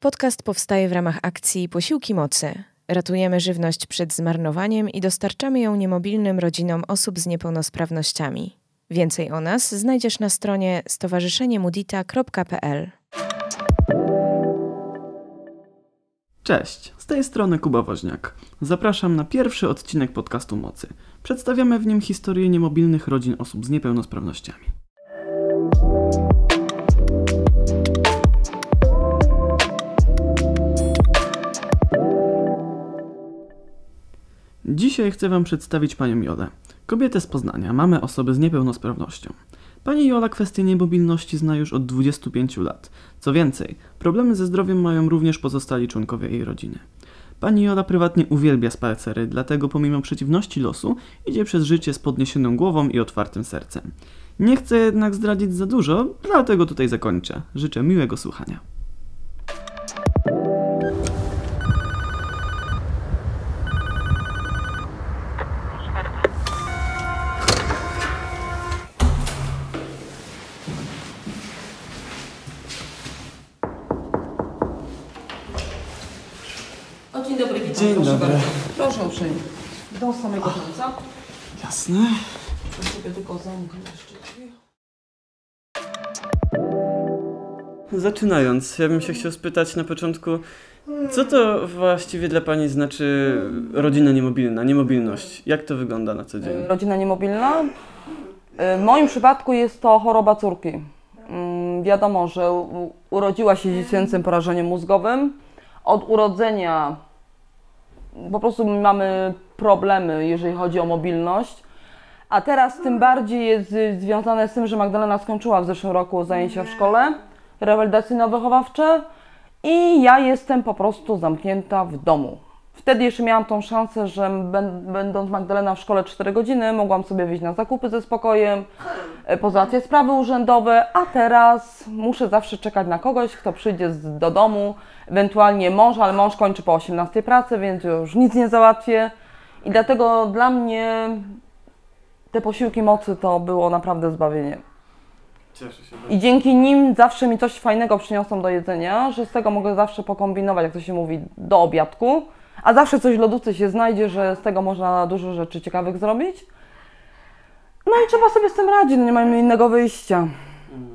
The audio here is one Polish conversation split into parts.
Podcast powstaje w ramach akcji Posiłki Mocy. Ratujemy żywność przed zmarnowaniem i dostarczamy ją niemobilnym rodzinom osób z niepełnosprawnościami. Więcej o nas znajdziesz na stronie stowarzyszeniemudita.pl. Cześć, z tej strony Kuba Woźniak. Zapraszam na pierwszy odcinek podcastu Mocy. Przedstawiamy w nim historię niemobilnych rodzin osób z niepełnosprawnościami. Dzisiaj chcę Wam przedstawić Panią Jolę, kobietę z Poznania, mamę osoby z niepełnosprawnością. Pani Jola kwestię niemobilności zna już od 25 lat. Co więcej, problemy ze zdrowiem mają również pozostali członkowie jej rodziny. Pani Jola prywatnie uwielbia spacery, dlatego pomimo przeciwności losu idzie przez życie z podniesioną głową i otwartym sercem. Nie chcę jednak zdradzić za dużo, dlatego tutaj zakończę. Życzę miłego słuchania. Dobry, witam. Dzień Proszę dobry. Bardzo. Proszę uprzejmie. Do samego końca. Jasne. To sobie tylko zamknę jeszcze drzwi. Zaczynając, ja bym się chciał spytać na początku, co to właściwie dla Pani znaczy rodzina niemobilna, niemobilność? Jak to wygląda na co dzień? Rodzina niemobilna. W moim przypadku jest to choroba córki. Mm, Wiadomo, że urodziła się z dziecięcym porażeniem mózgowym. Od urodzenia po prostu mamy problemy, jeżeli chodzi o mobilność. A teraz tym bardziej jest związane z tym, że Magdalena skończyła w zeszłym roku zajęcia w szkole rewelacyjno-wychowawcze i ja jestem po prostu zamknięta w domu. Wtedy jeszcze miałam tą szansę, że bę- będąc Magdalena w szkole 4 godziny, mogłam sobie wyjść na zakupy ze spokojem, e, pozałatwiać sprawy urzędowe, a teraz muszę zawsze czekać na kogoś, kto przyjdzie do domu, ewentualnie mąż, ale mąż kończy po 18 pracy, więc już nic nie załatwię. I dlatego dla mnie te posiłki mocy to było naprawdę zbawienie. Cieszę się. I dzięki nim zawsze mi coś fajnego przyniosą do jedzenia, że z tego mogę zawsze pokombinować, jak to się mówi, do obiadku. A zawsze coś w lodówce się znajdzie, że z tego można dużo rzeczy ciekawych zrobić. No i trzeba sobie z tym radzić, no nie mamy innego wyjścia.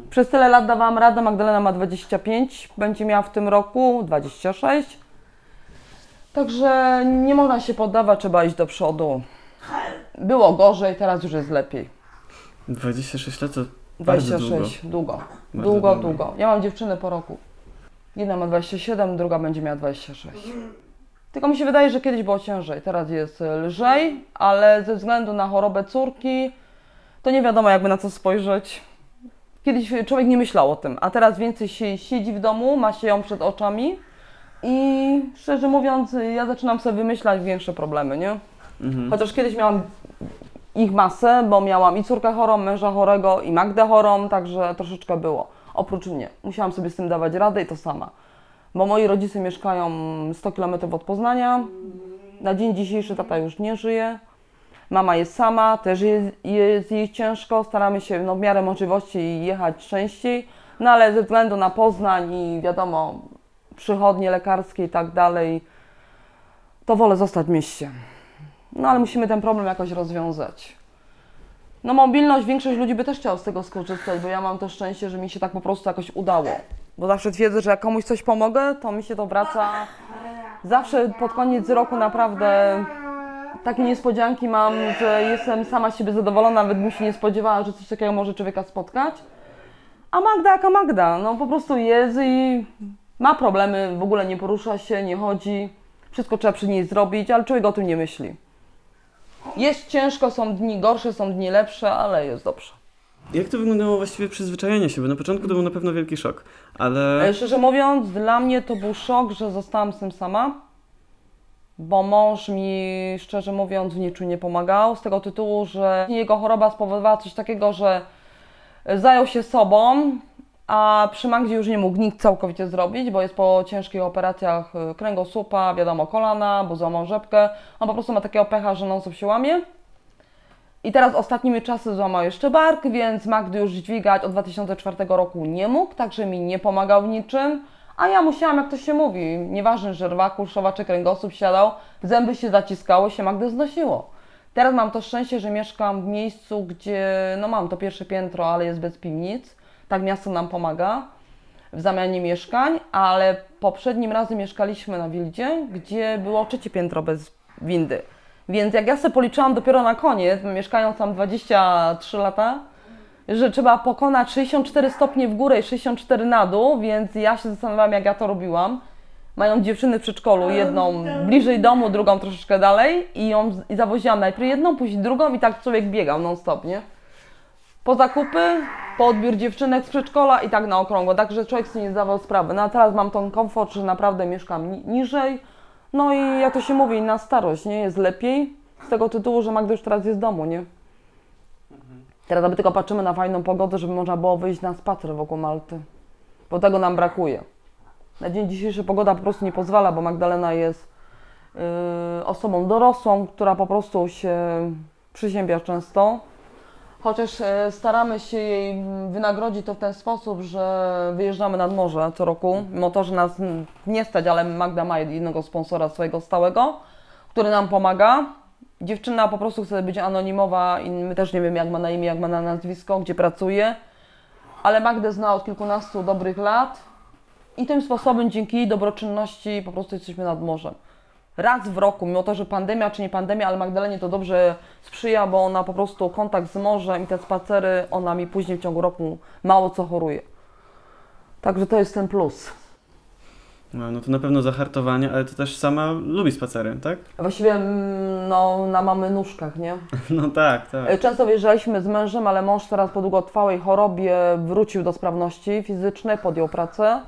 Przez tyle lat dawałam radę, Magdalena ma 25, będzie miała w tym roku 26. Także nie można się poddawać, trzeba iść do przodu. Było gorzej, teraz już jest lepiej. 26 lat to bardzo 26, długo. Bardzo Długo, długo. długo. Ja mam dziewczynę po roku. Jedna ma 27, druga będzie miała 26. Tylko mi się wydaje, że kiedyś było ciężej, teraz jest lżej, ale ze względu na chorobę córki, to nie wiadomo jakby na co spojrzeć. Kiedyś człowiek nie myślał o tym, a teraz więcej się siedzi w domu, ma się ją przed oczami i szczerze mówiąc, ja zaczynam sobie wymyślać większe problemy, nie? Mhm. Chociaż kiedyś miałam ich masę, bo miałam i córkę chorą, męża chorego, i Magdę chorą, także troszeczkę było. Oprócz mnie. Musiałam sobie z tym dawać radę i to sama. Bo moi rodzice mieszkają 100 km od Poznania. Na dzień dzisiejszy tata już nie żyje. Mama jest sama, też jest, jest jej ciężko. Staramy się no, w miarę możliwości jechać częściej. No ale ze względu na Poznań i wiadomo, przychodnie lekarskie i tak dalej, to wolę zostać w mieście. No ale musimy ten problem jakoś rozwiązać. No mobilność, większość ludzi by też chciała z tego skorzystać, bo ja mam to szczęście, że mi się tak po prostu jakoś udało. Bo zawsze twierdzę, że jak komuś coś pomogę, to mi się to wraca. Zawsze pod koniec roku naprawdę takie niespodzianki mam, że jestem sama z siebie zadowolona, nawet bym się nie spodziewała, że coś takiego może człowieka spotkać. A Magda jaka Magda, no po prostu jest i ma problemy, w ogóle nie porusza się, nie chodzi. Wszystko trzeba przy niej zrobić, ale człowiek o tym nie myśli. Jest ciężko, są dni gorsze, są dni lepsze, ale jest dobrze. Jak to wyglądało właściwie przyzwyczajenie się? Bo na początku to był na pewno wielki szok, ale... E, Szczerze mówiąc, dla mnie to był szok, że zostałam z tym sama, bo mąż mi, szczerze mówiąc, w niczym nie pomagał, z tego tytułu, że jego choroba spowodowała coś takiego, że zajął się sobą, a przy Magdzie już nie mógł nic całkowicie zrobić, bo jest po ciężkich operacjach y, kręgosłupa, wiadomo, kolana, bo złamał rzepkę. On po prostu ma takiego pecha, że non się łamie. I teraz ostatnimi czasy złamał jeszcze bark, więc Magdy już dźwigać od 2004 roku nie mógł, także mi nie pomagał w niczym. A ja musiałam, jak to się mówi, nieważne, że rwa, kulszowa czy kręgosłup siadał, zęby się zaciskało, się Magdę znosiło. Teraz mam to szczęście, że mieszkam w miejscu, gdzie, no mam to pierwsze piętro, ale jest bez piwnic. Tak miasto nam pomaga w zamianie mieszkań, ale poprzednim razem mieszkaliśmy na Wildzie, gdzie było trzecie piętro bez windy. Więc jak ja sobie policzyłam dopiero na koniec, mieszkając tam 23 lata, że trzeba pokonać 64 stopnie w górę i 64 na dół, więc ja się zastanawiałam, jak ja to robiłam. Mają dziewczyny w przedszkolu, jedną bliżej domu, drugą troszeczkę dalej i ją i zawoziłam najpierw jedną, później drugą i tak człowiek biegał non stop, nie? Po zakupy, po odbiór dziewczynek z przedszkola i tak na okrągło, także człowiek sobie nie zdawał sprawy. No a teraz mam ten komfort, że naprawdę mieszkam ni- niżej, no i jak to się mówi, na starość, nie? Jest lepiej z tego tytułu, że Magda już teraz jest w domu, nie? Teraz aby tylko patrzymy na fajną pogodę, żeby można było wyjść na spacer wokół Malty. Bo tego nam brakuje. Na dzień dzisiejszy pogoda po prostu nie pozwala, bo Magdalena jest yy, osobą dorosłą, która po prostu się przyziębia często. Chociaż e, staramy się jej wynagrodzić to w ten sposób, że wyjeżdżamy nad morze co roku. Mimo to, że nas nie stać, ale Magda ma jednego sponsora swojego stałego, który nam pomaga. Dziewczyna po prostu chce być anonimowa i my też nie wiemy jak ma na imię, jak ma na nazwisko, gdzie pracuje. Ale Magdę zna od kilkunastu dobrych lat i tym sposobem dzięki jej dobroczynności po prostu jesteśmy nad morzem. Raz w roku, mimo to, że pandemia czy nie pandemia, ale Magdalenie to dobrze sprzyja, bo ona po prostu kontakt z morzem i te spacery, ona mi później w ciągu roku mało co choruje. Także to jest ten plus. No, no to na pewno zahartowanie, ale to też sama lubi spacery, tak? Właściwie mm, no, na mamy nóżkach, nie? No tak, tak. E, Często wyjeżdżaliśmy z mężem, ale mąż teraz po długotrwałej chorobie wrócił do sprawności fizycznej, podjął pracę e,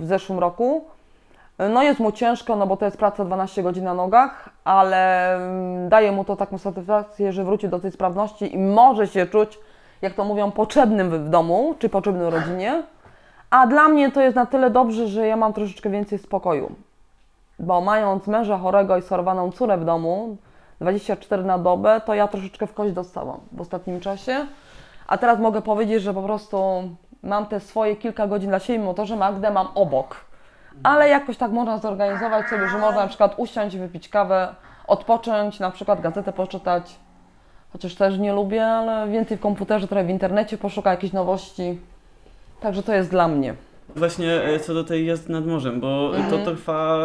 w zeszłym roku. E, No jest mu ciężko, no bo to jest praca 12 godzin na nogach, ale mm, daje mu to taką satysfakcję, że wróci do tej sprawności i może się czuć, jak to mówią, potrzebnym w domu, czy potrzebnym rodzinie. A dla mnie to jest na tyle dobrze, że ja mam troszeczkę więcej spokoju. Bo mając męża chorego i schorowaną córę w domu, 24 na dobę, to ja troszeczkę w kość dostałam w ostatnim czasie. A teraz mogę powiedzieć, że po prostu mam te swoje kilka godzin dla siebie, mimo to, że Magdę mam obok. Ale jakoś tak można zorganizować sobie, że można na przykład usiąść, wypić kawę, odpocząć, na przykład gazetę poczytać. Chociaż też nie lubię, ale więcej w komputerze, trochę w internecie poszuka jakichś nowości. Także to jest dla mnie. Właśnie e, co do tej jazdy nad morzem, bo to trwa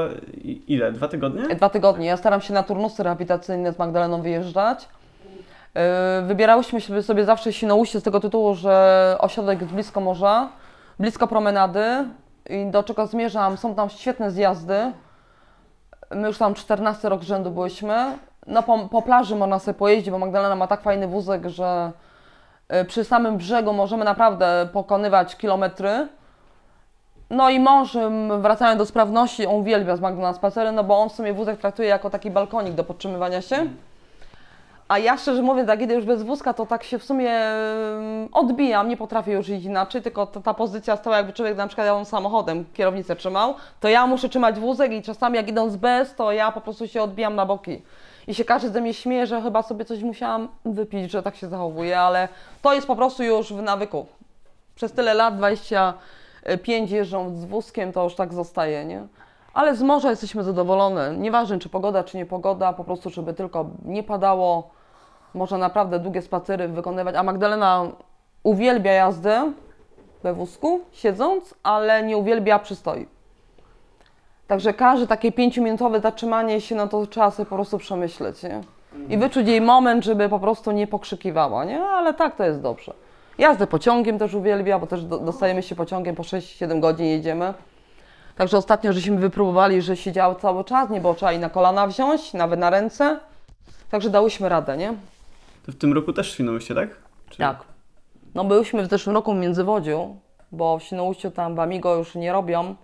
ile? Dwa tygodnie? Dwa tygodnie. Ja staram się na turnusy rehabilitacyjne z Magdaleną wyjeżdżać. Yy, Wybierałyśmy sobie zawsze Świnoujście z tego tytułu, że ośrodek jest blisko morza, blisko promenady i do czego zmierzam, są tam świetne zjazdy. My już tam 14 rok rzędu byliśmy. No po, po plaży można sobie pojeździć, bo Magdalena ma tak fajny wózek, że przy samym brzegu możemy naprawdę pokonywać kilometry. No i mąż, wracając do sprawności, on uwielbia z Magdą na spacery, no bo on w sumie wózek traktuje jako taki balkonik do podtrzymywania się. A ja szczerze mówiąc, jak idę już bez wózka, to tak się w sumie odbijam, nie potrafię już iść inaczej, tylko ta, ta pozycja stała jakby człowiek na przykład jadąc samochodem, kierownicę trzymał, to ja muszę trzymać wózek i czasami jak idąc bez, to ja po prostu się odbijam na boki. I się każdy ze mnie śmieje, że chyba sobie coś musiałam wypić, że tak się zachowuję, ale to jest po prostu już w nawyku. Przez tyle lat, 25 jeżdżą z wózkiem, to już tak zostaje, nie? Ale z morza jesteśmy zadowolone. Nieważne, czy pogoda, czy nie pogoda, po prostu, żeby tylko nie padało. Można naprawdę długie spacery wykonywać. A Magdalena uwielbia jazdę we wózku, siedząc, ale nie uwielbia przystoi. Także każde takie pięciominutowe zatrzymanie się, no to trzeba sobie po prostu przemyśleć, nie? I wyczuć jej moment, żeby po prostu nie pokrzykiwała, nie? Ale tak to jest dobrze. Jazdę pociągiem też uwielbia, bo też do, dostajemy się pociągiem, po 6-7 godzin jedziemy. Także ostatnio żeśmy wypróbowali, że siedziały cały czas, nie było trzeba i na kolana wziąć, nawet na ręce. Także dałyśmy radę, nie? To w tym roku też Świnoujście, tak? Czy... Tak. No byliśmy w zeszłym roku w Międzywodziu, bo w Świnoujściu tam w Amigo już nie robią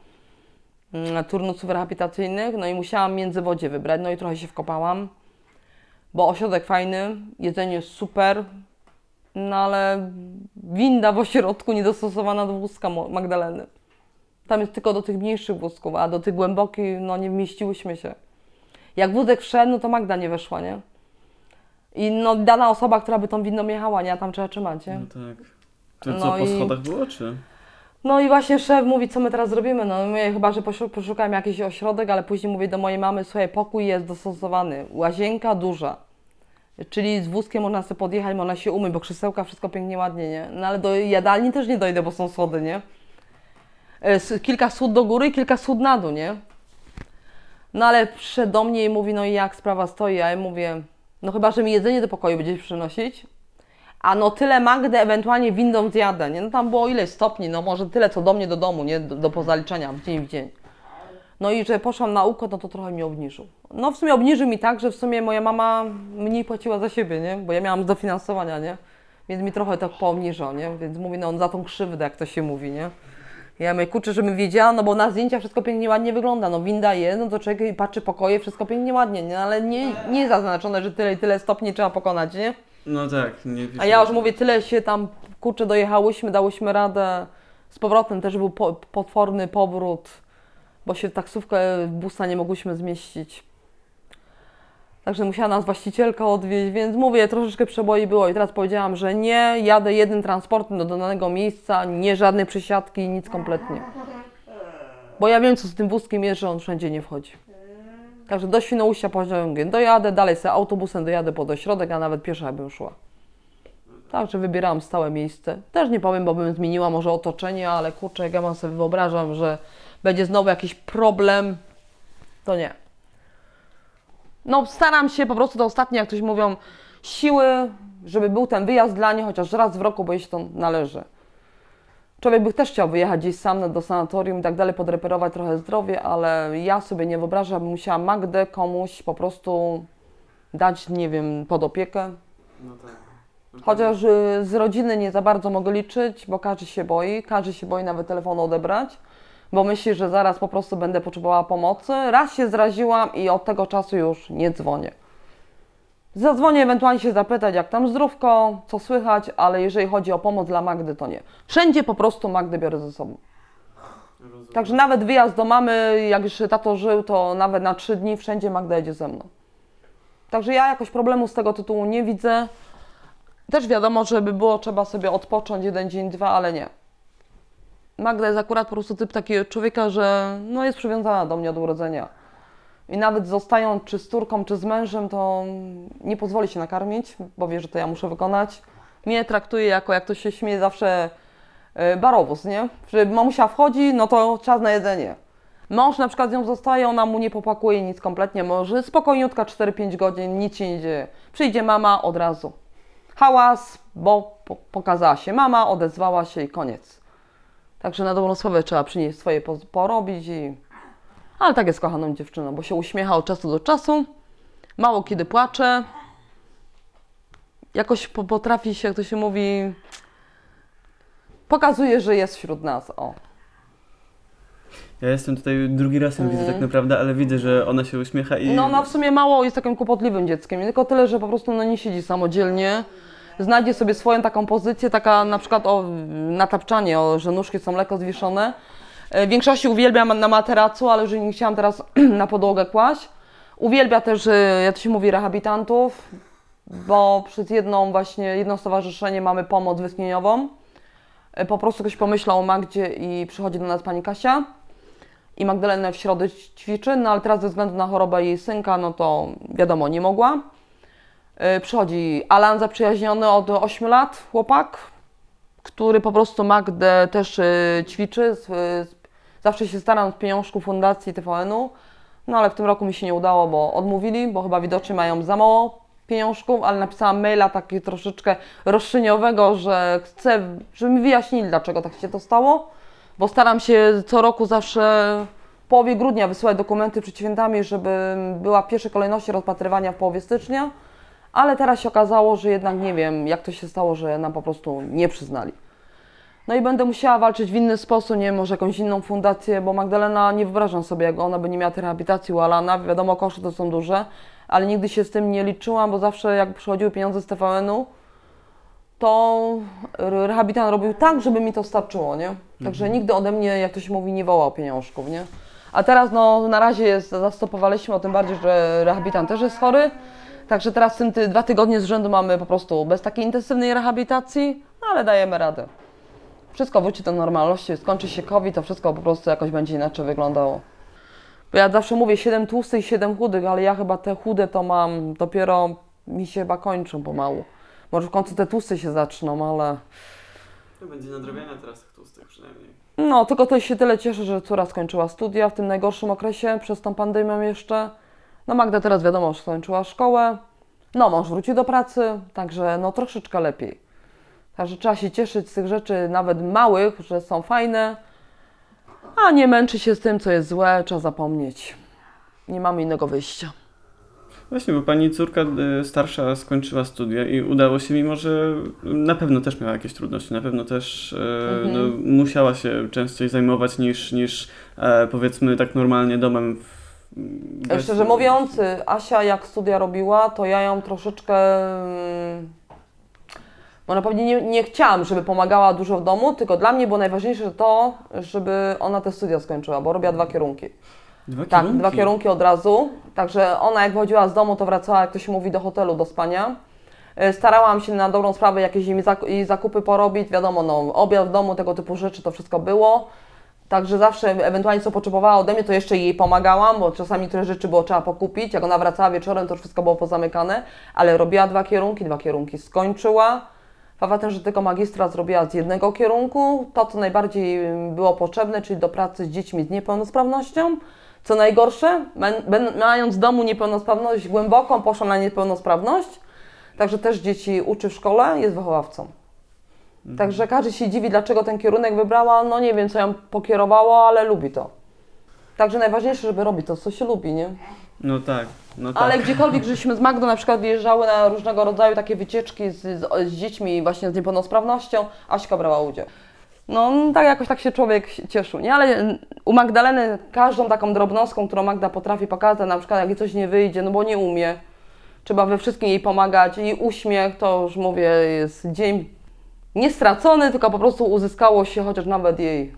turnusów rehabilitacyjnych, no i musiałam Międzywodzie wybrać, no i trochę się wkopałam, bo ośrodek fajny, jedzenie jest super, no ale winda w ośrodku niedostosowana do wózka Magdaleny. Tam jest tylko do tych mniejszych wózków, a do tych głębokich, no nie wmieściłyśmy się. Jak wózek wszedł, no to Magda nie weszła, nie? I no dana osoba, która by tą windą jechała, nie? A tam trzeba trzymać, nie? No tak. To No co, po i- schodach było, czy? No i właśnie szef mówi, co my teraz zrobimy. No mówię, chyba, że poszu- poszukam jakiś ośrodek, ale później mówię do mojej mamy, słuchaj, pokój jest dostosowany, łazienka duża. Czyli z wózkiem można sobie podjechać, można się umyć, bo krzesełka, wszystko pięknie, ładnie, nie? No ale do jadalni też nie dojdę, bo są schody, nie? E, Kilka schód do góry i kilka schód na dół, nie? No ale przyszedł do mnie i mówi, no i jak sprawa stoi? A ja mówię, no chyba, że mi jedzenie do pokoju będziesz przynosić. A no tyle Magdę ewentualnie windą zjadę, nie? No tam było ileś stopni, no może tyle co do mnie do domu, nie? Do, do pozaliczenia dzień w dzień. No i że poszłam na uko, no to trochę mnie obniżył. No w sumie obniżył mi tak, że w sumie moja mama mniej płaciła za siebie, nie? Bo ja miałam dofinansowania, nie? Więc mi trochę tak poobniżał, nie? Więc mówi, no on za tą krzywdę, jak to się mówi, nie? Ja mówię, kurczę, żebym wiedziała, no bo na zdjęciach wszystko pięknie, ładnie wygląda, no winda jest, no to człowiek patrzy pokoje, wszystko pięknie, ładnie, nie? Ale nie, nie zaznaczone, że tyle i tyle stopni trzeba pokonać, nie? No tak, nie A ja już mówię, tyle się tam, kurczę, dojechałyśmy, dałyśmy radę. Z powrotem też był po, potworny powrót, bo się taksówkę busa nie mogłyśmy zmieścić. Także musiała nas właścicielka odwieźć, więc mówię, troszeczkę przeboi było i teraz powiedziałam, że nie, jadę jednym transportem do danego miejsca, nie żadnej przesiadki, nic kompletnie. Bo ja wiem, co z tym wózkiem jest, że on wszędzie nie wchodzi. Także do Świnoujścia pociągiem dojadę, dalej sobie autobusem dojadę pod ośrodek, a nawet pieszo bym szła. Także wybierałam stałe miejsce. Też nie powiem, bo bym zmieniła może otoczenie, ale kurczę, jak ja mam sobie wyobrażam, że będzie znowu jakiś problem, to nie. No staram się po prostu do ostatniej, jak ktoś mówią, siły, żeby był ten wyjazd dla niej chociaż raz w roku, bo jej się to należy. Człowiek by też chciał wyjechać gdzieś sam do sanatorium i tak dalej, podreperować trochę zdrowie, ale ja sobie nie wyobrażam, bym musiała Magdę komuś po prostu dać, nie wiem, pod opiekę. No tak. Chociaż y, z rodziny nie za bardzo mogę liczyć, bo każdy się boi, każdy się boi nawet telefonu odebrać, bo myśli, że zaraz po prostu będę potrzebowała pomocy. Raz się zraziłam i od tego czasu już nie dzwonię. Zadzwonię ewentualnie się zapytać, jak tam zdrówko, co słychać, ale jeżeli chodzi o pomoc dla Magdy, to nie. Wszędzie po prostu Magdę biorę ze sobą. Także nawet wyjazd do mamy, jak już tato żył, to nawet na trzy dni wszędzie Magda jedzie ze mną. Także ja jakoś problemu z tego tytułu nie widzę. Też wiadomo, żeby było trzeba sobie odpocząć jeden dzień, dwa, ale nie. Magda jest akurat po prostu typ takiego człowieka, że no jest przywiązana do mnie od urodzenia. I nawet zostając czy z córką, czy z mężem, to nie pozwoli się nakarmić, bo wie, że to ja muszę wykonać. Mnie traktuje jako, jak to się śmieje zawsze, e, barowóz, nie? Że mamusia wchodzi, no to czas na jedzenie. Mąż na przykład z nią zostaje, ona mu nie popakuje nic kompletnie, może spokojniutka 4-5 godzin, nic się nie dzieje. Przyjdzie mama od razu. Hałas, bo po pokazała się mama, odezwała się i koniec. Także na dobrą sprawę trzeba przynieść swoje po porobić i... Ale tak jest kochaną dziewczyną, bo się uśmiecha od czasu do czasu, mało kiedy płacze. Jakoś po potrafi się, jak to się mówi, pokazuje, że jest wśród nas. O. Ja jestem tutaj drugi raz ją widzę tak naprawdę, ale widzę, że ona się uśmiecha i... No ona w sumie mało jest takim kłopotliwym dzieckiem, tylko tyle, że po prostu no, nie siedzi samodzielnie. Znajdzie sobie swoją taką pozycję, taka na przykład o natapczanie, o, że nóżki są lekko zwieszone. E, większości uwielbiam na materacu, ale że nie chciałam teraz na podłogę kłaść. Uwielbia też, e, jak to się mówi, rehabilitantów, bo przez jedną właśnie, jedno stowarzyszenie mamy pomoc wytchnieniową. E, Po prostu ktoś pomyślał o Magdzie i przychodzi do nas pani Kasia i Magdalena w środę ćwiczy, no ale teraz ze względu na chorobę jej synka, no to wiadomo, nie mogła. Yy, Przychodzi Alan zaprzyjaźniony od 8 lat, chłopak, który po prostu Magdę też yy, ćwiczy. Z- z- Zawsze się staram z pieniążków Fundacji TVN-u, no ale w tym roku mi się nie udało, bo odmówili, bo chyba widocznie mają za mało pieniążków, ale napisałam maila taki troszeczkę roszczeniowego, że chcę, żeby mi wyjaśnili, dlaczego tak się to stało bo staram się co roku zawsze w połowie grudnia wysyłać dokumenty przed świętami, żeby była w pierwszej kolejności rozpatrywania w połowie stycznia, ale teraz się okazało, że jednak nie wiem, jak to się stało, że nam po prostu nie przyznali. No i będę musiała walczyć w inny sposób, nie wiem, może jakąś inną fundację, bo Magdalena, nie wyobrażam sobie, jak ona by nie miała tej rehabilitacji u Alana, wiadomo, koszty to są duże, ale nigdy się z tym nie liczyłam, bo zawsze jak przychodziły pieniądze z TVN-u, to re- rehabilitant robił tak, żeby mi to starczyło, nie? Także nigdy ode mnie, jak to się mówi, nie wołał pieniążków, nie? A teraz, no, na razie jest, zastopowaliśmy, o tym bardziej, że rehabilitant też jest chory. Także teraz tym ty, dwa tygodnie z rzędu mamy po prostu bez takiej intensywnej rehabilitacji, no, ale dajemy radę. Wszystko wróci do normalności, skończy się COVID, to wszystko po prostu jakoś będzie inaczej wyglądało. Bo ja zawsze mówię 7 tłustych i 7 chudych, ale ja chyba te chude to mam dopiero mi się chyba kończą pomału. Może w końcu te tłusty się zaczną, ale To będzie nadrabiania teraz tych tłustych przynajmniej. no tylko to się tyle cieszę, że córa skończyła studia w tym najgorszym okresie, przez tą pandemię jeszcze. No Magda teraz wiadomo, że skończyła szkołę. No mąż wrócił do pracy, także no troszeczkę lepiej. Także trzeba się cieszyć z tych rzeczy, nawet małych, że są fajne, a nie męczy się z tym, co jest złe, trzeba zapomnieć. Nie mamy innego wyjścia. Właśnie, bo pani córka y, starsza skończyła studia i udało się, mimo że na pewno też miała jakieś trudności, na pewno też y, Mhm. no, musiała się częściej zajmować niż, niż e, powiedzmy tak normalnie domem. W, bez- Szczerze mówiąc, Asia jak studia robiła, to ja ją troszeczkę. Można powiedzieć, nie, nie chciałam, żeby pomagała dużo w domu, tylko dla mnie było najważniejsze to, żeby ona te studia skończyła, bo robiła dwa kierunki. Dwa Tak, kierunki. dwa kierunki od razu. Także ona jak wychodziła z domu, to wracała, jak to się mówi, do hotelu, do spania. Y, Starałam się na dobrą sprawę jakieś jej zakupy porobić, wiadomo, no, obiad w domu, tego typu rzeczy, to wszystko było. Także zawsze ewentualnie co potrzebowała ode mnie, to jeszcze jej pomagałam, bo czasami tyle rzeczy było trzeba pokupić. Jak ona wracała wieczorem, to już wszystko było pozamykane, ale robiła dwa kierunki, dwa kierunki skończyła. Fakt tym, że tylko magistra zrobiła z jednego kierunku, to co najbardziej było potrzebne, czyli do pracy z dziećmi z niepełnosprawnością. Co najgorsze, mając w domu niepełnosprawność głęboką, poszła na niepełnosprawność, także też dzieci uczy w szkole, jest wychowawcą. Także każdy się dziwi, dlaczego ten kierunek wybrała. No nie wiem, co ją pokierowało, ale lubi to. Także najważniejsze, żeby robić to, co się lubi, nie? No tak, no tak. Ale gdziekolwiek żeśmy z Magdą na przykład wyjeżdżały na różnego rodzaju takie wycieczki z, z, z dziećmi właśnie z niepełnosprawnością, Aśka brała udział. No tak jakoś tak się człowiek cieszył, nie? Ale u Magdaleny każdą taką drobnostką, którą Magda potrafi pokazać, na przykład jak coś nie wyjdzie, no bo nie umie, trzeba we wszystkim jej pomagać i uśmiech, to już mówię, jest dzień nie stracony, tylko po prostu uzyskało się chociaż nawet jej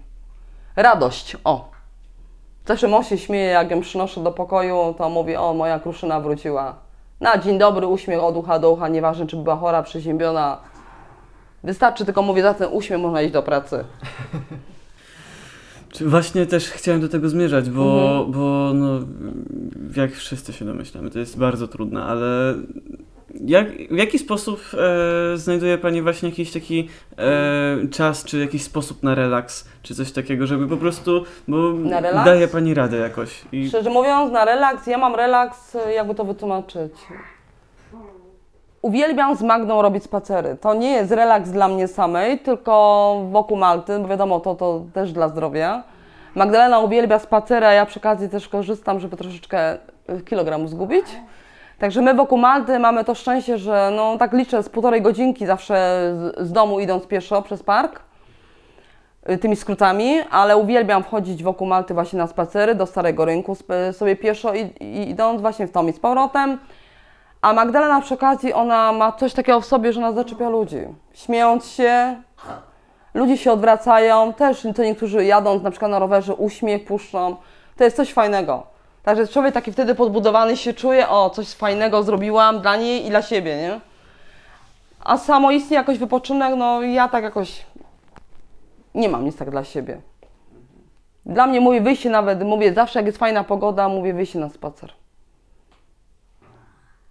radość, o. Mąż się śmieje, jak ją przynoszę do pokoju, to mówi, o, moja kruszyna wróciła. Na dzień dobry, uśmiech od ucha do ucha, nieważne, czy była chora, przeziębiona. Wystarczy tylko, mówię, za ten uśmiech można iść do pracy. Czy Właśnie też chciałem do tego zmierzać, bo, Mhm. bo no, jak wszyscy się domyślamy, to jest bardzo trudne, ale jak, w jaki sposób e, znajduje Pani właśnie jakiś taki e, czas, czy jakiś sposób na relaks, czy coś takiego, żeby po prostu, bo daje Pani radę jakoś. I Szczerze mówiąc, na relaks, ja mam relaks, jakby to wytłumaczyć. Uwielbiam z Magdą robić spacery. To nie jest relaks dla mnie samej, tylko wokół Malty, bo wiadomo, to, to też dla zdrowia. Magdalena uwielbia spacery, a ja przy okazji też korzystam, żeby troszeczkę y, kilogramów zgubić. Także my wokół Malty mamy to szczęście, że no tak liczę z półtorej godzinki zawsze z, z domu idąc pieszo przez park y, tymi skrótami, ale uwielbiam wchodzić wokół Malty właśnie na spacery do Starego Rynku sobie pieszo i, i idąc właśnie w tom i z powrotem. A Magdalena przy okazji, ona ma coś takiego w sobie, że ona zaczepia ludzi. Śmiejąc się, ludzie się odwracają, też to niektórzy jadąc na przykład na rowerze uśmiech puszczą. To jest coś fajnego. Także człowiek taki wtedy podbudowany się czuje, o coś fajnego zrobiłam dla niej i dla siebie, nie? A samoistnie jakoś wypoczynek, no ja tak jakoś nie mam nic tak dla siebie. Dla mnie mówię wyjście nawet, mówię zawsze jak jest fajna pogoda, mówię wyjście na spacer.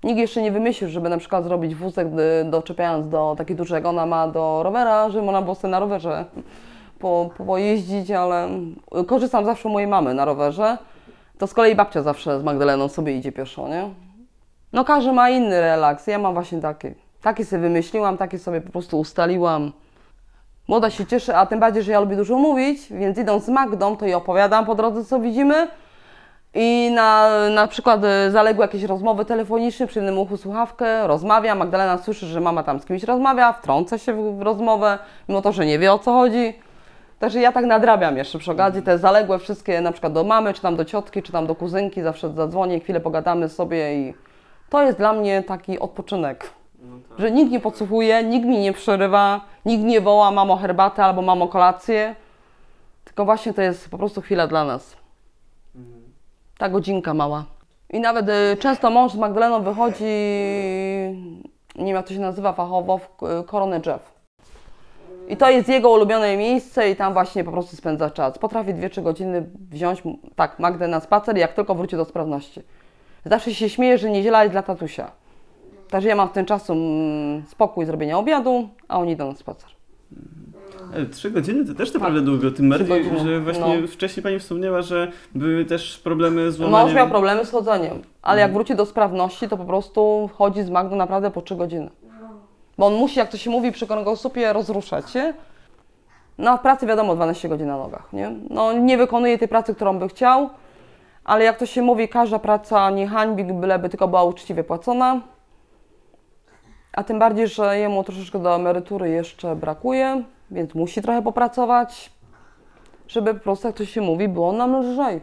Nikt jeszcze nie wymyślił, żeby na przykład zrobić wózek y, doczepiając do taki duży jak ona ma do rowera, żeby można było sobie na rowerze po, po, pojeździć, ale korzystam zawsze u mojej mamy na rowerze. To z kolei babcia zawsze z Magdaleną sobie idzie pieszo, nie? No każdy ma inny relaks, ja mam właśnie taki. Taki sobie wymyśliłam, taki sobie po prostu ustaliłam. Młoda się cieszy, a tym bardziej, że ja lubię dużo mówić, więc idąc z Magdą, to jej opowiadam po drodze, co widzimy. I na, na przykład y, zaległy jakieś rozmowy telefoniczne, przy jednym uchu słuchawkę, rozmawia, Magdalena słyszy, że mama tam z kimś rozmawia, wtrąca się w rozmowę, mimo to, że nie wie o co chodzi. Także ja tak nadrabiam jeszcze przy okazji te zaległe wszystkie, na przykład do mamy, czy tam do ciotki, czy tam do kuzynki, zawsze zadzwonię, chwilę pogadamy sobie i to jest dla mnie taki odpoczynek. Że nikt nie podsłuchuje, nikt mi nie przerywa, nikt nie woła mamo herbatę albo mamo kolację, tylko właśnie to jest po prostu chwila dla nas. Ta godzinka mała. I nawet y, często mąż z Magdaleną wychodzi, nie wiem jak to się nazywa fachowo, w koronę drzew. I to jest jego ulubione miejsce i tam właśnie po prostu spędza czas. Potrafi 2-3 godziny wziąć, tak, Magdę na spacer, jak tylko wróci do sprawności. Zawsze się śmieje, że niedziela jest dla tatusia. Także ja mam w tym czasu mm, spokój zrobienia obiadu, a oni idą na spacer. Ale trzy godziny to też naprawdę długo, tym bardziej, że właśnie no. wcześniej Pani wspomniała, że były też problemy z Mąż łamaniem. miał problemy z chodzeniem, ale jak wróci do sprawności, to po prostu chodzi z Magdą naprawdę po 3 godziny. Bo on musi, jak to się mówi przy kręgosłupie, rozruszać się. No w pracy wiadomo 12 godzin na nogach, nie? No nie wykonuje tej pracy, którą by chciał, ale jak to się mówi, każda praca nie hańbi, byleby tylko była uczciwie płacona. A tym bardziej, że jemu troszeczkę do emerytury jeszcze brakuje, więc musi trochę popracować, żeby po prostu, jak to się mówi, było nam lżej.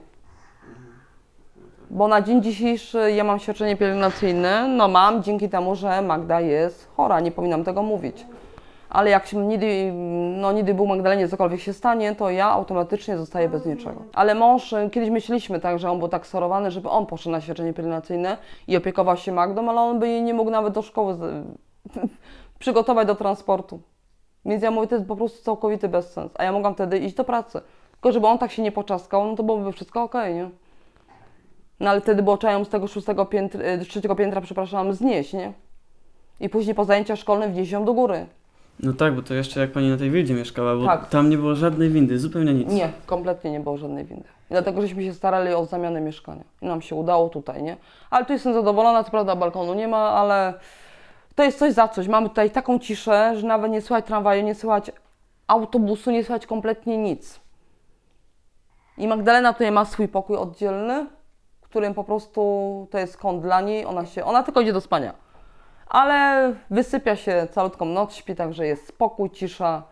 Bo na dzień dzisiejszy ja mam świadczenie pielęgnacyjne, no mam dzięki temu, że Magda jest chora, nie powinnam tego mówić. Ale jak się nigdy, no nigdy był Magdalenie cokolwiek się stanie, to ja automatycznie zostaję bez niczego. Ale mąż, y, kiedyś myśleliśmy tak, że on był tak sorowany, żeby on poszedł na świadczenie pielęgnacyjne i opiekował się Magdą, ale on by jej nie mógł nawet do szkoły przygotować do transportu. Więc ja mówię, to jest po prostu całkowity bezsens. A ja mogłam wtedy iść do pracy. Tylko żeby on tak się nie poczaskał, no to byłoby wszystko okej, nie? No ale wtedy było trzeba ją z tego szóstego piętra, y, trzeciego piętra, przepraszam, znieść, nie? I później po zajęciach szkolnych wnieść ją do góry. No tak, bo to jeszcze jak Pani na tej wildzie mieszkała, bo Tak. tam nie było żadnej windy, zupełnie nic. Nie, kompletnie nie było żadnej windy. I dlatego żeśmy się starali o zamianę mieszkania. I nam się udało tutaj, nie? Ale tu jestem zadowolona, co prawda balkonu nie ma, ale to jest coś za coś. Mamy tutaj taką ciszę, że nawet nie słychać tramwaju, nie słychać autobusu, nie słychać kompletnie nic. I Magdalena tutaj ma swój pokój oddzielny, którym po prostu to jest kąt dla niej. Ona, się, ona tylko idzie do spania. Ale wysypia się całutką noc, śpi, także jest spokój, cisza.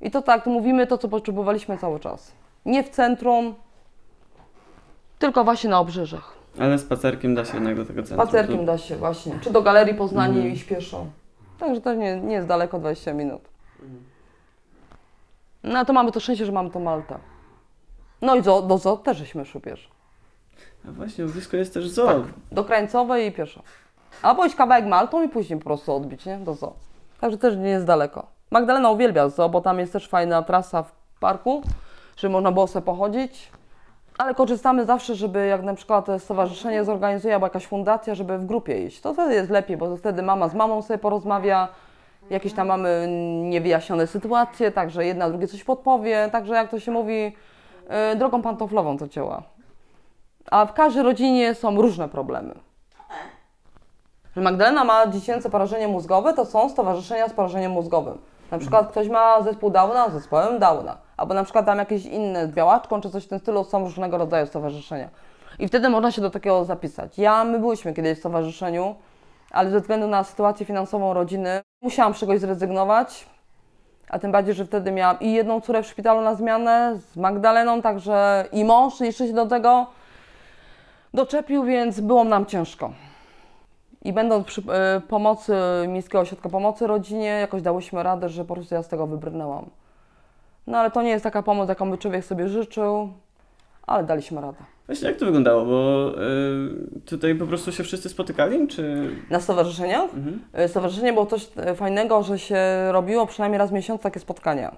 I to tak, mówimy to, co potrzebowaliśmy cały czas. Nie w centrum, tylko właśnie na obrzeżach. Ale spacerkiem da się jednak do tego centrum. Spacerkiem da się właśnie. Czy do Galerii Poznania Mhm. i śpieszą. Także to nie, nie jest daleko, 20 minut. No a to mamy to szczęście, że mamy to Maltę. No i do, do zoo też żeśmy szły pieszo. A właśnie, blisko jest też zoo. Tak, do Krańcowej i pieszo. Albo iść kawałek Maltą i później po prostu odbić, nie? Do zoo. Także też nie jest daleko. Magdalena uwielbia zoo, bo tam jest też fajna trasa w parku, żeby można było sobie pochodzić. Ale korzystamy zawsze, żeby jak na przykład stowarzyszenie zorganizuje albo jakaś fundacja, żeby w grupie iść. To wtedy jest lepiej, bo wtedy mama z mamą sobie porozmawia, jakieś tam mamy niewyjaśnione sytuacje, także jedna drugie coś podpowie, także jak to się mówi, yy, drogą pantoflową to działa. A w każdej rodzinie są różne problemy. Że Magdalena ma dziecięce porażenie mózgowe, to są stowarzyszenia z porażeniem mózgowym. Na przykład ktoś ma zespół Downa z zespołem Downa, albo na przykład tam jakieś inne z białaczką, czy coś w tym stylu, są różnego rodzaju stowarzyszenia. I wtedy można się do takiego zapisać. Ja, my byliśmy kiedyś w stowarzyszeniu, ale ze względu na sytuację finansową rodziny musiałam z czegoś zrezygnować, a tym bardziej, że wtedy miałam i jedną córę w szpitalu na zmianę z Magdaleną, także i mąż jeszcze się do tego doczepił, więc było nam ciężko. I będąc przy y, pomocy Miejskiego Ośrodka Pomocy Rodzinie, jakoś dałyśmy radę, że po prostu ja z tego wybrnęłam. No ale to nie jest taka pomoc, jaką by człowiek sobie życzył, ale daliśmy radę. Właśnie jak to wyglądało, bo y, tutaj po prostu się wszyscy spotykali, czy... Na stowarzyszeniach? Mhm. Y, Stowarzyszenie było coś fajnego, że się robiło przynajmniej raz w miesiącu takie spotkania.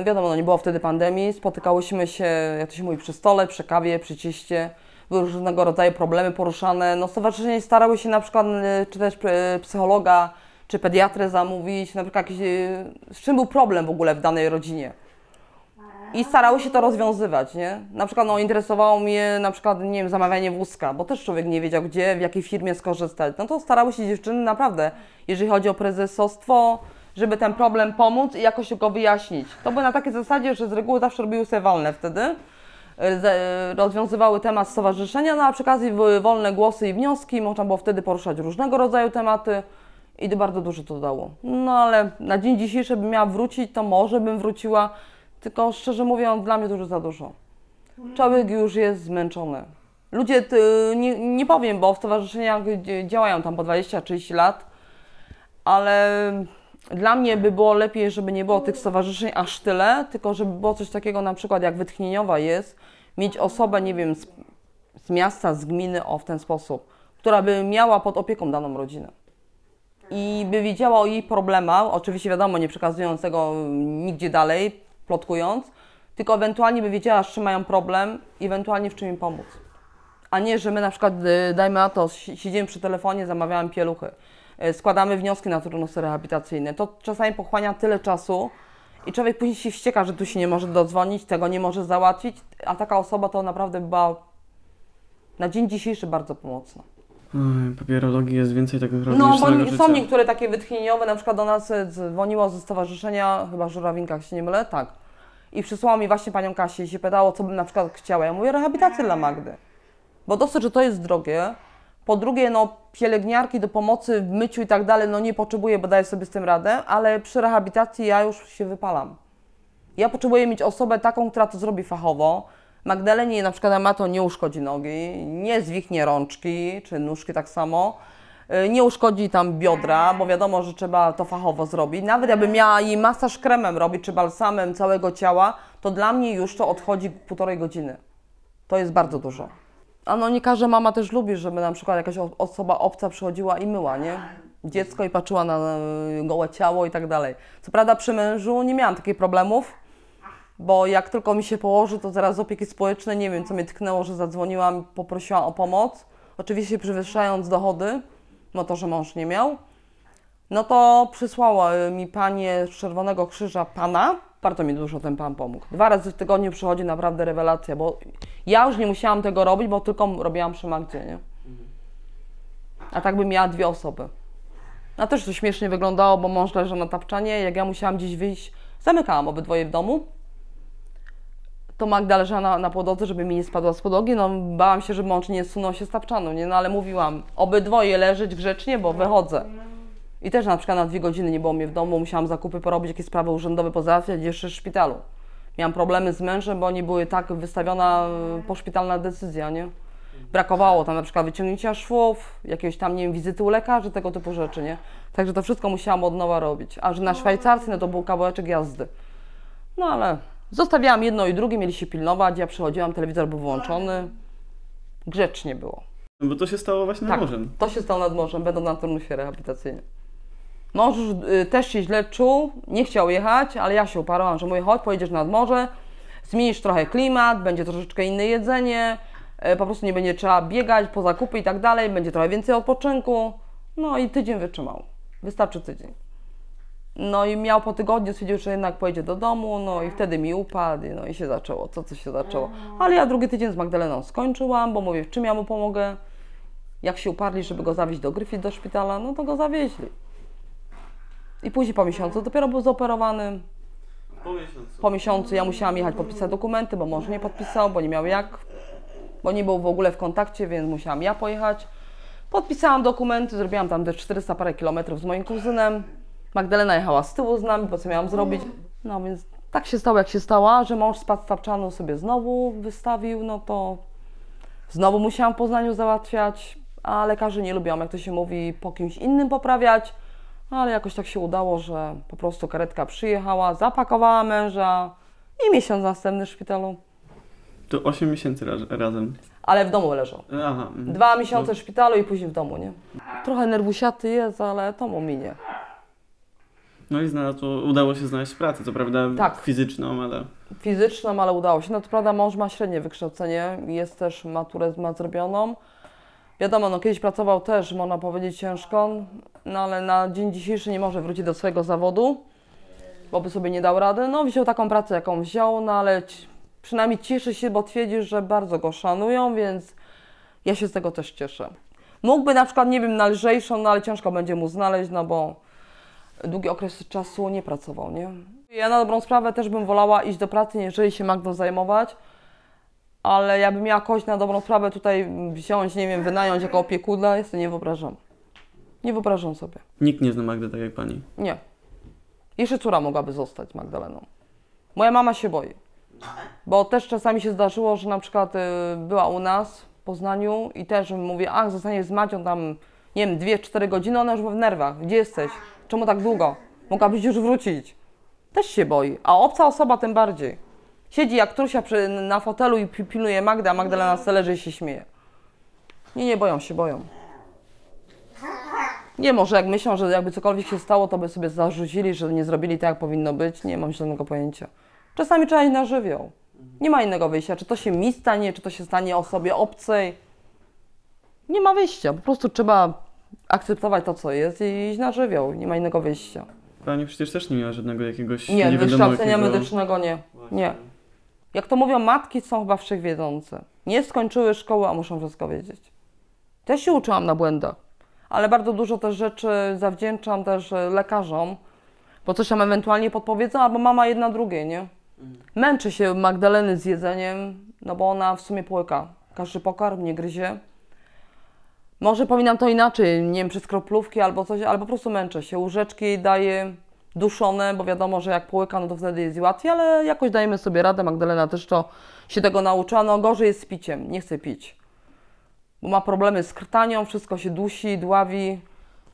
Y, wiadomo, no nie było wtedy pandemii, spotykałyśmy się, jak to się mówi, przy stole, przy kawie, przy cieście. Były różnego rodzaju problemy poruszane. No, stowarzyszenie starały się na przykład, y, czy też y, psychologa, czy pediatrę zamówić, na przykład jakiś, y, z czym był problem w ogóle w danej rodzinie. I starały się to rozwiązywać, nie? Na przykład no, interesowało mnie na przykład, nie wiem, zamawianie wózka, bo też człowiek nie wiedział gdzie, w jakiej firmie skorzystać. No to starały się dziewczyny naprawdę, jeżeli chodzi o prezesostwo, żeby ten problem pomóc i jakoś go wyjaśnić. To było na takiej zasadzie, że z reguły zawsze robiły sobie walne wtedy. Rozwiązywały temat stowarzyszenia, no a przy okazji były wolne głosy i wnioski, można było wtedy poruszać różnego rodzaju tematy i bardzo dużo to dało. No ale na dzień dzisiejszy bym miała wrócić, to może bym wróciła, tylko szczerze mówiąc, dla mnie to już za dużo. Człowiek już jest zmęczony. Ludzie, nie, nie powiem, bo w stowarzyszeniach działają tam po 20-30 lat, ale dla mnie by było lepiej, żeby nie było tych stowarzyszeń aż tyle, tylko żeby było coś takiego na przykład jak wytchnieniowa jest, mieć osobę, nie wiem, z, z miasta, z gminy, o w ten sposób, która by miała pod opieką daną rodzinę. i by wiedziała o jej problemach, oczywiście wiadomo, nie przekazując tego nigdzie dalej, plotkując, tylko ewentualnie by wiedziała, z czym mają problem i ewentualnie w czym im pomóc. A nie, że my na przykład, y, dajmy na to, si- siedzimy przy telefonie, zamawiamy pieluchy, y, składamy wnioski na turnusy rehabilitacyjne. To czasami pochłania tyle czasu i człowiek później się wścieka, że tu się nie może dodzwonić, tego nie może załatwić, a taka osoba to naprawdę była na dzień dzisiejszy bardzo pomocna. Oj, papierologii jest więcej tak naprawdę No, niż bo są życia. niektóre takie wytchnieniowe, na przykład do nas e, dzwoniło ze stowarzyszenia, chyba Żurawinka, jak się nie mylę, tak. I przysłała mi właśnie panią Kasię i się pytało, co bym na przykład chciała. Ja mówię, rehabilitację dla Magdy. Bo dosyć, że to jest drogie. Po drugie, no, pielęgniarki do pomocy w myciu i tak dalej, no nie potrzebuję, bo daję sobie z tym radę, ale przy rehabilitacji ja już się wypalam. Ja potrzebuję mieć osobę taką, która to zrobi fachowo. Magdalenie na przykład ma to nie uszkodzi nogi, nie zwichnie rączki, czy nóżki tak samo. Y, Nie uszkodzi tam biodra, bo wiadomo, że trzeba to fachowo zrobić. Nawet jakby miała jej masaż kremem robić, czy balsamem całego ciała, to dla mnie już to odchodzi półtorej godziny. To jest bardzo dużo. A no nie każda mama też lubi, żeby na przykład jakaś osoba obca przychodziła i myła, nie? Dziecko i patrzyła na gołe ciało i tak dalej. Co prawda przy mężu nie miałam takich problemów, bo jak tylko mi się położy, to zaraz z opieki społecznej, nie wiem co mnie tknęło, że zadzwoniłam, poprosiłam o pomoc. Oczywiście przewyższając dochody, no to, że mąż nie miał. No to przysłała y, mi panie z Czerwonego Krzyża pana. Bardzo mi dużo ten pan pomógł. Dwa razy w tygodniu przychodzi naprawdę rewelacja, bo ja już nie musiałam tego robić, bo tylko robiłam przy Magdzie, nie? A tak bym miała dwie osoby. A też to śmiesznie wyglądało, bo mąż leżał na tapczanie, jak ja musiałam gdzieś wyjść, zamykałam obydwoje w domu. To Magda leżała na, na podłodze, żeby mi nie spadła z podłogi. No, bałam się, że mąż nie zsunął się z tapczanu, nie? No ale mówiłam, obydwoje leżeć grzecznie, bo wychodzę. I też na przykład na dwie godziny nie było mnie w domu, musiałam zakupy porobić, jakieś sprawy urzędowe pozałatwiać jeszcze w szpitalu. Miałam problemy z mężem, bo nie były tak wystawiona y, poszpitalna decyzja, nie? Brakowało tam na przykład wyciągnięcia szwów, jakiegoś tam, nie wiem, wizyty u lekarzy, tego typu rzeczy, nie? Także to wszystko musiałam od nowa robić. A że na Szwajcarsce, no to był kawałeczek jazdy. No ale zostawiałam jedno i drugie, mieli się pilnować, ja przychodziłam, telewizor był włączony. Grzecznie było. No Bo to się stało właśnie nad Tak, morzem. to się stało nad morzem, będą na turnusie rehabilitacyjnym. Y, też się źle czuł, nie chciał jechać, ale ja się uparłam, że mówię, chodź, pojedziesz nad morze, zmienisz trochę klimat, będzie troszeczkę inne jedzenie, y, po prostu nie będzie trzeba biegać po zakupy i tak dalej, będzie trochę więcej odpoczynku. No i tydzień wytrzymał. Wystarczy tydzień. No i miał po tygodniu, stwierdził, że jednak pojedzie do domu, no i wtedy mi upadł, no i się zaczęło, co co się zaczęło. Ale ja drugi tydzień z Magdaleną skończyłam, bo mówię, w czym ja mu pomogę? Jak się uparli, żeby go zawieźć do Gryfit do szpitala, no to go zawieźli. I później po miesiącu dopiero był zoperowany. Po miesiącu. Po miesiącu ja musiałam jechać podpisać dokumenty, bo mąż nie podpisał, bo nie miał jak, bo nie był w ogóle w kontakcie, więc musiałam ja pojechać. Podpisałam dokumenty, zrobiłam tam te 400 parę kilometrów z moim kuzynem. Magdalena jechała z tyłu z nami, bo co miałam zrobić? No więc tak się stało, jak się stało, że mąż spadł z tapczanu sobie znowu wystawił, no to znowu musiałam w Poznaniu załatwiać, a lekarze nie lubią, jak to się mówi, po kimś innym poprawiać. Ale jakoś tak się udało, że po prostu karetka przyjechała, zapakowała męża i miesiąc następny w szpitalu. To 8 miesięcy raz, razem. Ale w domu leżał. Aha. mhm. Dwa miesiące w szpitalu i później w domu, nie? Trochę nerwusiaty jest, ale to mu minie. No i znalazł, udało się znaleźć pracę, co prawda Tak. fizyczną, ale Fizyczną, ale udało się. No to prawda, mąż ma średnie wykształcenie, jest też maturę ma zrobioną. Wiadomo, no kiedyś pracował też, można powiedzieć, ciężko, no ale na dzień dzisiejszy nie może wrócić do swojego zawodu, bo by sobie nie dał rady. No wziął taką pracę, jaką wziął, no ale przynajmniej cieszy się, bo twierdzi, że bardzo go szanują, więc ja się z tego też cieszę. Mógłby na przykład, nie wiem, na lżejszą, no ale ciężko będzie mu znaleźć, no bo długi okres czasu nie pracował, nie? Ja na dobrą sprawę też bym wolała iść do pracy, jeżeli się Magdą zajmować, ale ja bym miała kogoś na dobrą sprawę tutaj wziąć, nie wiem, wynająć jako opiekuna, jest to nie wyobrażam. Nie wyobrażam sobie. nikt nie zna Magdy tak jak pani. Nie. Jeszcze córa mogłaby zostać Magdaleną. Moja mama się boi. Bo też czasami się zdarzyło, że na przykład y, była u nas w Poznaniu i też mówię, ach, zostaniesz z Macią tam, nie wiem, 2-4 godziny, ona już w nerwach. Gdzie jesteś? Czemu tak długo? Mogłabyś już wrócić. Też się boi. A obca osoba tym bardziej. Siedzi jak trusia przy, na fotelu i pi- pilnuje Magdę, a Magdalena sobie leży i się śmieje. Nie, nie boją się, boją. Nie, może jak myślą, że jakby cokolwiek się stało, to by sobie zarzucili, że nie zrobili tak, jak powinno być. Nie mam zielonego pojęcia. Czasami trzeba iść na żywioł. Nie ma innego wyjścia. Czy to się mi stanie, czy to się stanie osobie obcej. Nie ma wyjścia. Po prostu trzeba akceptować to, co jest i iść na żywioł. Nie ma innego wyjścia. Pani przecież też nie miała żadnego jakiegoś Nie, wykształcenia jakiego... medycznego nie. Właśnie. Nie. Jak to mówią, matki są chyba wszechwiedzące. Nie skończyły szkoły, a muszą wszystko wiedzieć. Też się uczyłam na błędach, ale bardzo dużo też rzeczy zawdzięczam też e, lekarzom, bo coś tam ewentualnie podpowiedzą, albo mama jedna drugiej, nie? Męczy się Magdaleny z jedzeniem, no bo ona w sumie połyka. Każdy pokarm nie gryzie. Może powinnam to inaczej, nie wiem, przez kroplówki albo coś, albo po prostu męczę się. Łóżeczki daję duszone, bo wiadomo, że jak połyka, no to wtedy jest łatwiej, ale jakoś dajemy sobie radę. Magdalena też to się tego nauczyła. No gorzej jest z piciem, nie chce pić. Bo ma problemy z krtanią, wszystko się dusi, dławi.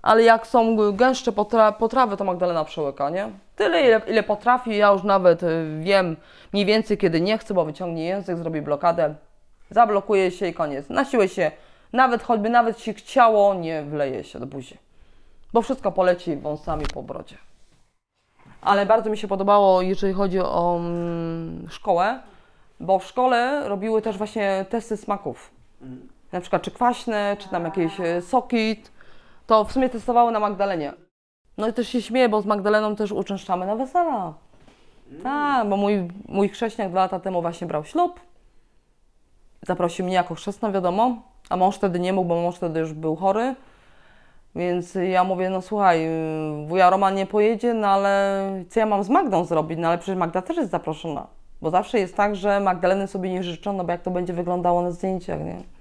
Ale jak są gęstsze potra potrawy, to Magdalena przełyka, nie? Tyle, ile, ile potrafi. Ja już nawet y, wiem mniej więcej, kiedy nie chce, bo wyciągnie język, zrobi blokadę, zablokuje się i koniec. Na siłę się, nawet choćby nawet się chciało, nie wleje się do buzi. Bo wszystko poleci wąsami po brodzie. Ale bardzo mi się podobało, jeżeli chodzi o mm, szkołę, bo w szkole robiły też właśnie testy smaków. Na przykład czy kwaśne, czy tam jakieś e, soki. To w sumie testowały na Magdalenie. No i też się śmieję, bo z Magdaleną też uczęszczamy na wesela. Tak, bo mój, mój chrześniak dwa lata temu właśnie brał ślub. Zaprosił mnie jako chrzestną, wiadomo, a mąż wtedy nie mógł, bo mąż wtedy już był chory. Więc ja mówię, no słuchaj, wuja Roman nie pojedzie, no ale co ja mam z Magdą zrobić? No ale przecież Magda też jest zaproszona. Bo zawsze jest tak, że Magdaleny sobie nie życzą, no bo jak to będzie wyglądało na zdjęciach, nie?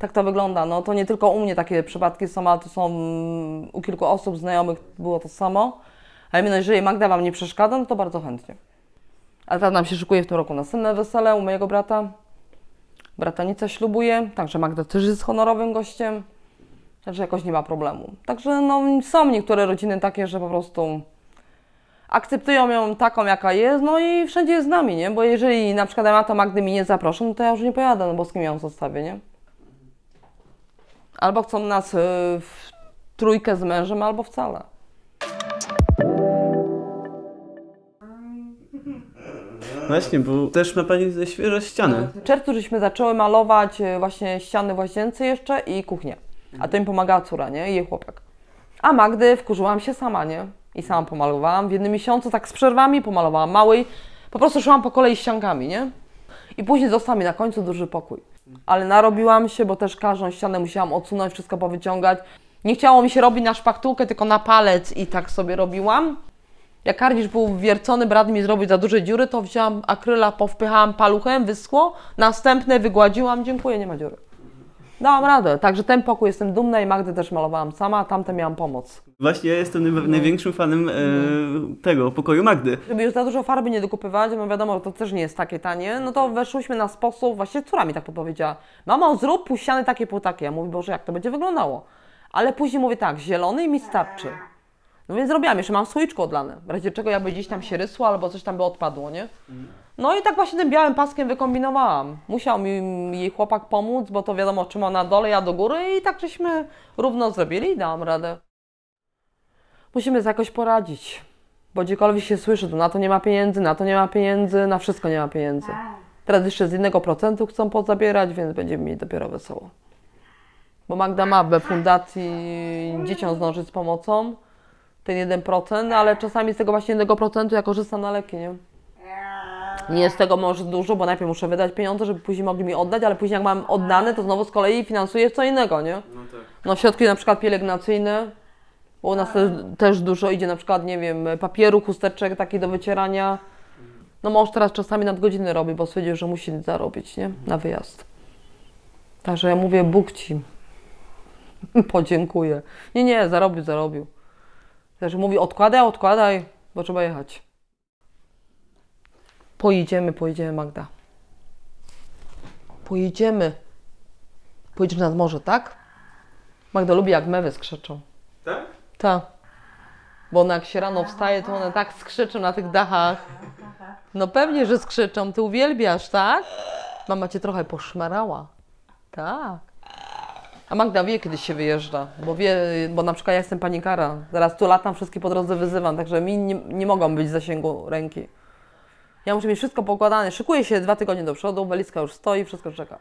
Tak to wygląda. No to nie tylko u mnie takie przypadki są, ale to są mm, u kilku osób, znajomych było to samo. Ale no, jeżeli Magda Wam nie przeszkadza, no to bardzo chętnie. Ale teraz nam się szykuje w tym roku następne wesele u mojego brata. Bratanica ślubuje, także Magda też jest honorowym gościem. Także jakoś nie ma problemu. Także no, są niektóre rodziny takie, że po prostu akceptują ją taką, jaka jest, no i wszędzie jest z nami, nie? Bo jeżeli na przykład Amata Magdy mi nie zaproszą, no to ja już nie pojadę, no bo z kim ją zostawię, nie? Albo chcą nas y, w trójkę z mężem, albo wcale. Właśnie, bo też ma Pani ze świeże ściany. W czerwcu żeśmy zaczęły malować y, właśnie ściany w łazience jeszcze i kuchnię. A to im pomagała córa, nie? I jej chłopak. A Magdy wkurzyłam się sama, nie? I sama pomalowałam. W jednym miesiącu tak z przerwami pomalowałam małej. Po prostu szłam po kolei ściankami, nie? I później został mi na końcu duży pokój. Ale narobiłam się, bo też każdą ścianę musiałam odsunąć, wszystko powyciągać. Nie chciało mi się robić na szpachtułkę, tylko na palec i tak sobie robiłam. Jak karnisz był wiercony, brat mi zrobił za duże dziury, to wzięłam akryla, powpychałam paluchem, wyschło. Następne wygładziłam, dziękuję, nie ma dziury. Dałam radę, także ten pokój jestem dumna i Magdę też malowałam sama, a tamte miałam pomoc. Właśnie ja jestem naj- największym fanem e, tego pokoju Magdy. Żeby już za dużo farby nie dokupywać, bo wiadomo, że to też nie jest takie tanie, no to weszłyśmy na sposób, właśnie córa mi tak podpowiedziała. Mamo, zrób pół ściany takie po takie. Ja mówię, Boże, jak to będzie wyglądało? Ale później mówię tak, zielony i mi starczy. No więc zrobiłam, jeszcze mam słoiczko odlane, w razie czego jakby gdzieś tam się rysło albo coś tam by odpadło, nie? No i tak właśnie tym białym paskiem wykombinowałam. Musiał mi jej chłopak pomóc, bo to wiadomo, czym on na dole, ja do góry i tak żeśmy równo zrobili i dałam radę. Musimy jakoś poradzić, bo gdziekolwiek się słyszy, to na to nie ma pieniędzy, na to nie ma pieniędzy, na wszystko nie ma pieniędzy. Teraz jeszcze z innego procentu chcą pozabierać, więc będziemy mieli dopiero wesoło. Bo Magda ma we fundacji dzieciom zdążyć z pomocą, ten 1%, ale czasami z tego właśnie 1% ja korzystam na leki, nie? Nie jest tego może dużo, bo najpierw muszę wydać pieniądze, żeby później mogli mi oddać, ale później jak mam oddane, to znowu z kolei finansuję co innego, nie? No tak. No środki na przykład pielęgnacyjne, bo u nas też, też dużo idzie na przykład, nie wiem, papieru, chusteczek taki do wycierania. No mąż teraz czasami nadgodziny robi, bo stwierdził, że musi zarobić, nie? Na wyjazd. Także ja mówię, Bóg Ci podziękuję. Nie, nie, zarobił, zarobił. Także mówi, odkładaj, odkładaj, bo trzeba jechać. Pojedziemy, pojedziemy Magda. Pojedziemy. Pojedziemy nad morze, tak? Magda lubi jak mewy skrzeczą. Tak? Tak. Bo ona jak się rano wstaje, to one tak skrzyczą na tych dachach. No pewnie, że skrzyczą. Ty uwielbiasz, tak? Mama cię trochę poszmarała. Tak. A Magda wie, kiedy się wyjeżdża, bo wie, bo na przykład ja jestem panikara. Zaraz tu latam, wszystkich po drodze wyzywam, także mi nie, nie mogą być w zasięgu ręki. Ja muszę mieć wszystko pokładane. Szykuję się dwa tygodnie do przodu, walizka już stoi, wszystko czeka.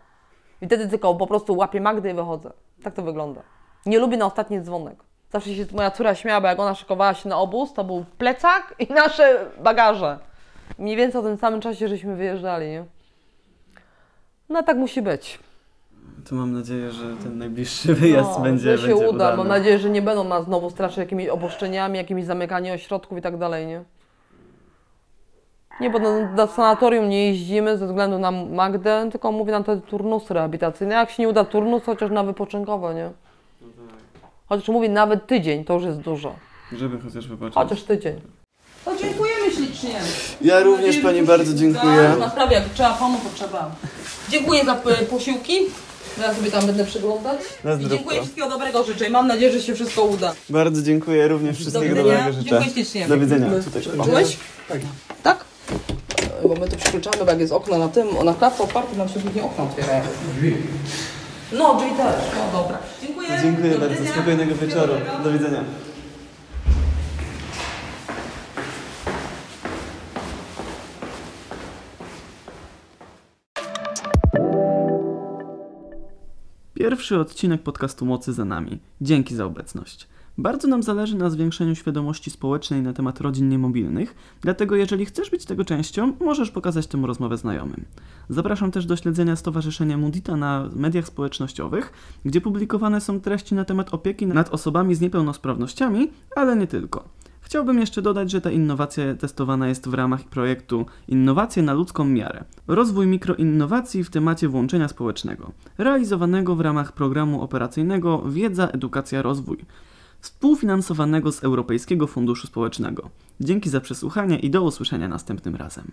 I wtedy tylko po prostu łapię Magdę i wychodzę. Tak to wygląda. Nie lubię na ostatni dzwonek. Zawsze się moja córa śmiała, bo jak ona szykowała się na obóz, to był plecak i nasze bagaże. Mniej więcej o tym samym czasie, żeśmy wyjeżdżali, nie? No tak musi być. To mam nadzieję, że ten najbliższy wyjazd No, będzie, że się będzie uda. udany. Mam nadzieję, że nie będą nas znowu straszyć jakimiś oboszczeniami, jakimiś zamykaniem ośrodków i tak dalej, nie? Nie, bo do, do sanatorium nie jeździmy ze względu na Magdę, tylko mówię na te turnusy rehabilitacyjne. Jak się nie uda turnus, chociaż na wypoczynkowe, nie? Chociaż mówię nawet tydzień, to już jest dużo. Żeby chociaż wybaczyć. Chociaż tydzień. To dziękujemy ślicznie. Ja również Pani bardzo dziękuję. Na sprawie, jak trzeba pomóc, to trzeba. Dziękuję za posiłki. Ja sobie tam będę przeglądać. Dziękuję wszystkiego dobrego życzę i mam nadzieję, że się wszystko uda. Bardzo dziękuję, również wszystkiego widzenia. dobrego życzę. Dziękuję ślicznie. Do widzenia. Tutaj. Czułeś? Tak. Tak? Bo my tu przykryczamy, bo jak jest okno na tym, na klatce otwarte, nam się później okno otwierają. No, drzwi też. No dobra. Dziękuję. Dziękuję Do bardzo, spokojnego wieczoru. Do widzenia. Pierwszy odcinek podcastu Mocy za nami. Dzięki za obecność. Bardzo nam zależy na zwiększeniu świadomości społecznej na temat rodzin niemobilnych, dlatego jeżeli chcesz być tego częścią, możesz pokazać tę rozmowę znajomym. Zapraszam też do śledzenia Stowarzyszenia Mudita na mediach społecznościowych, gdzie publikowane są treści na temat opieki nad osobami z niepełnosprawnościami, ale nie tylko. Chciałbym jeszcze dodać, że ta innowacja testowana jest w ramach projektu Innowacje na ludzką miarę. Rozwój mikroinnowacji w temacie włączenia społecznego, realizowanego w ramach programu operacyjnego Wiedza, Edukacja, Rozwój, współfinansowanego z Europejskiego Funduszu Społecznego. Dzięki za przesłuchanie i do usłyszenia następnym razem.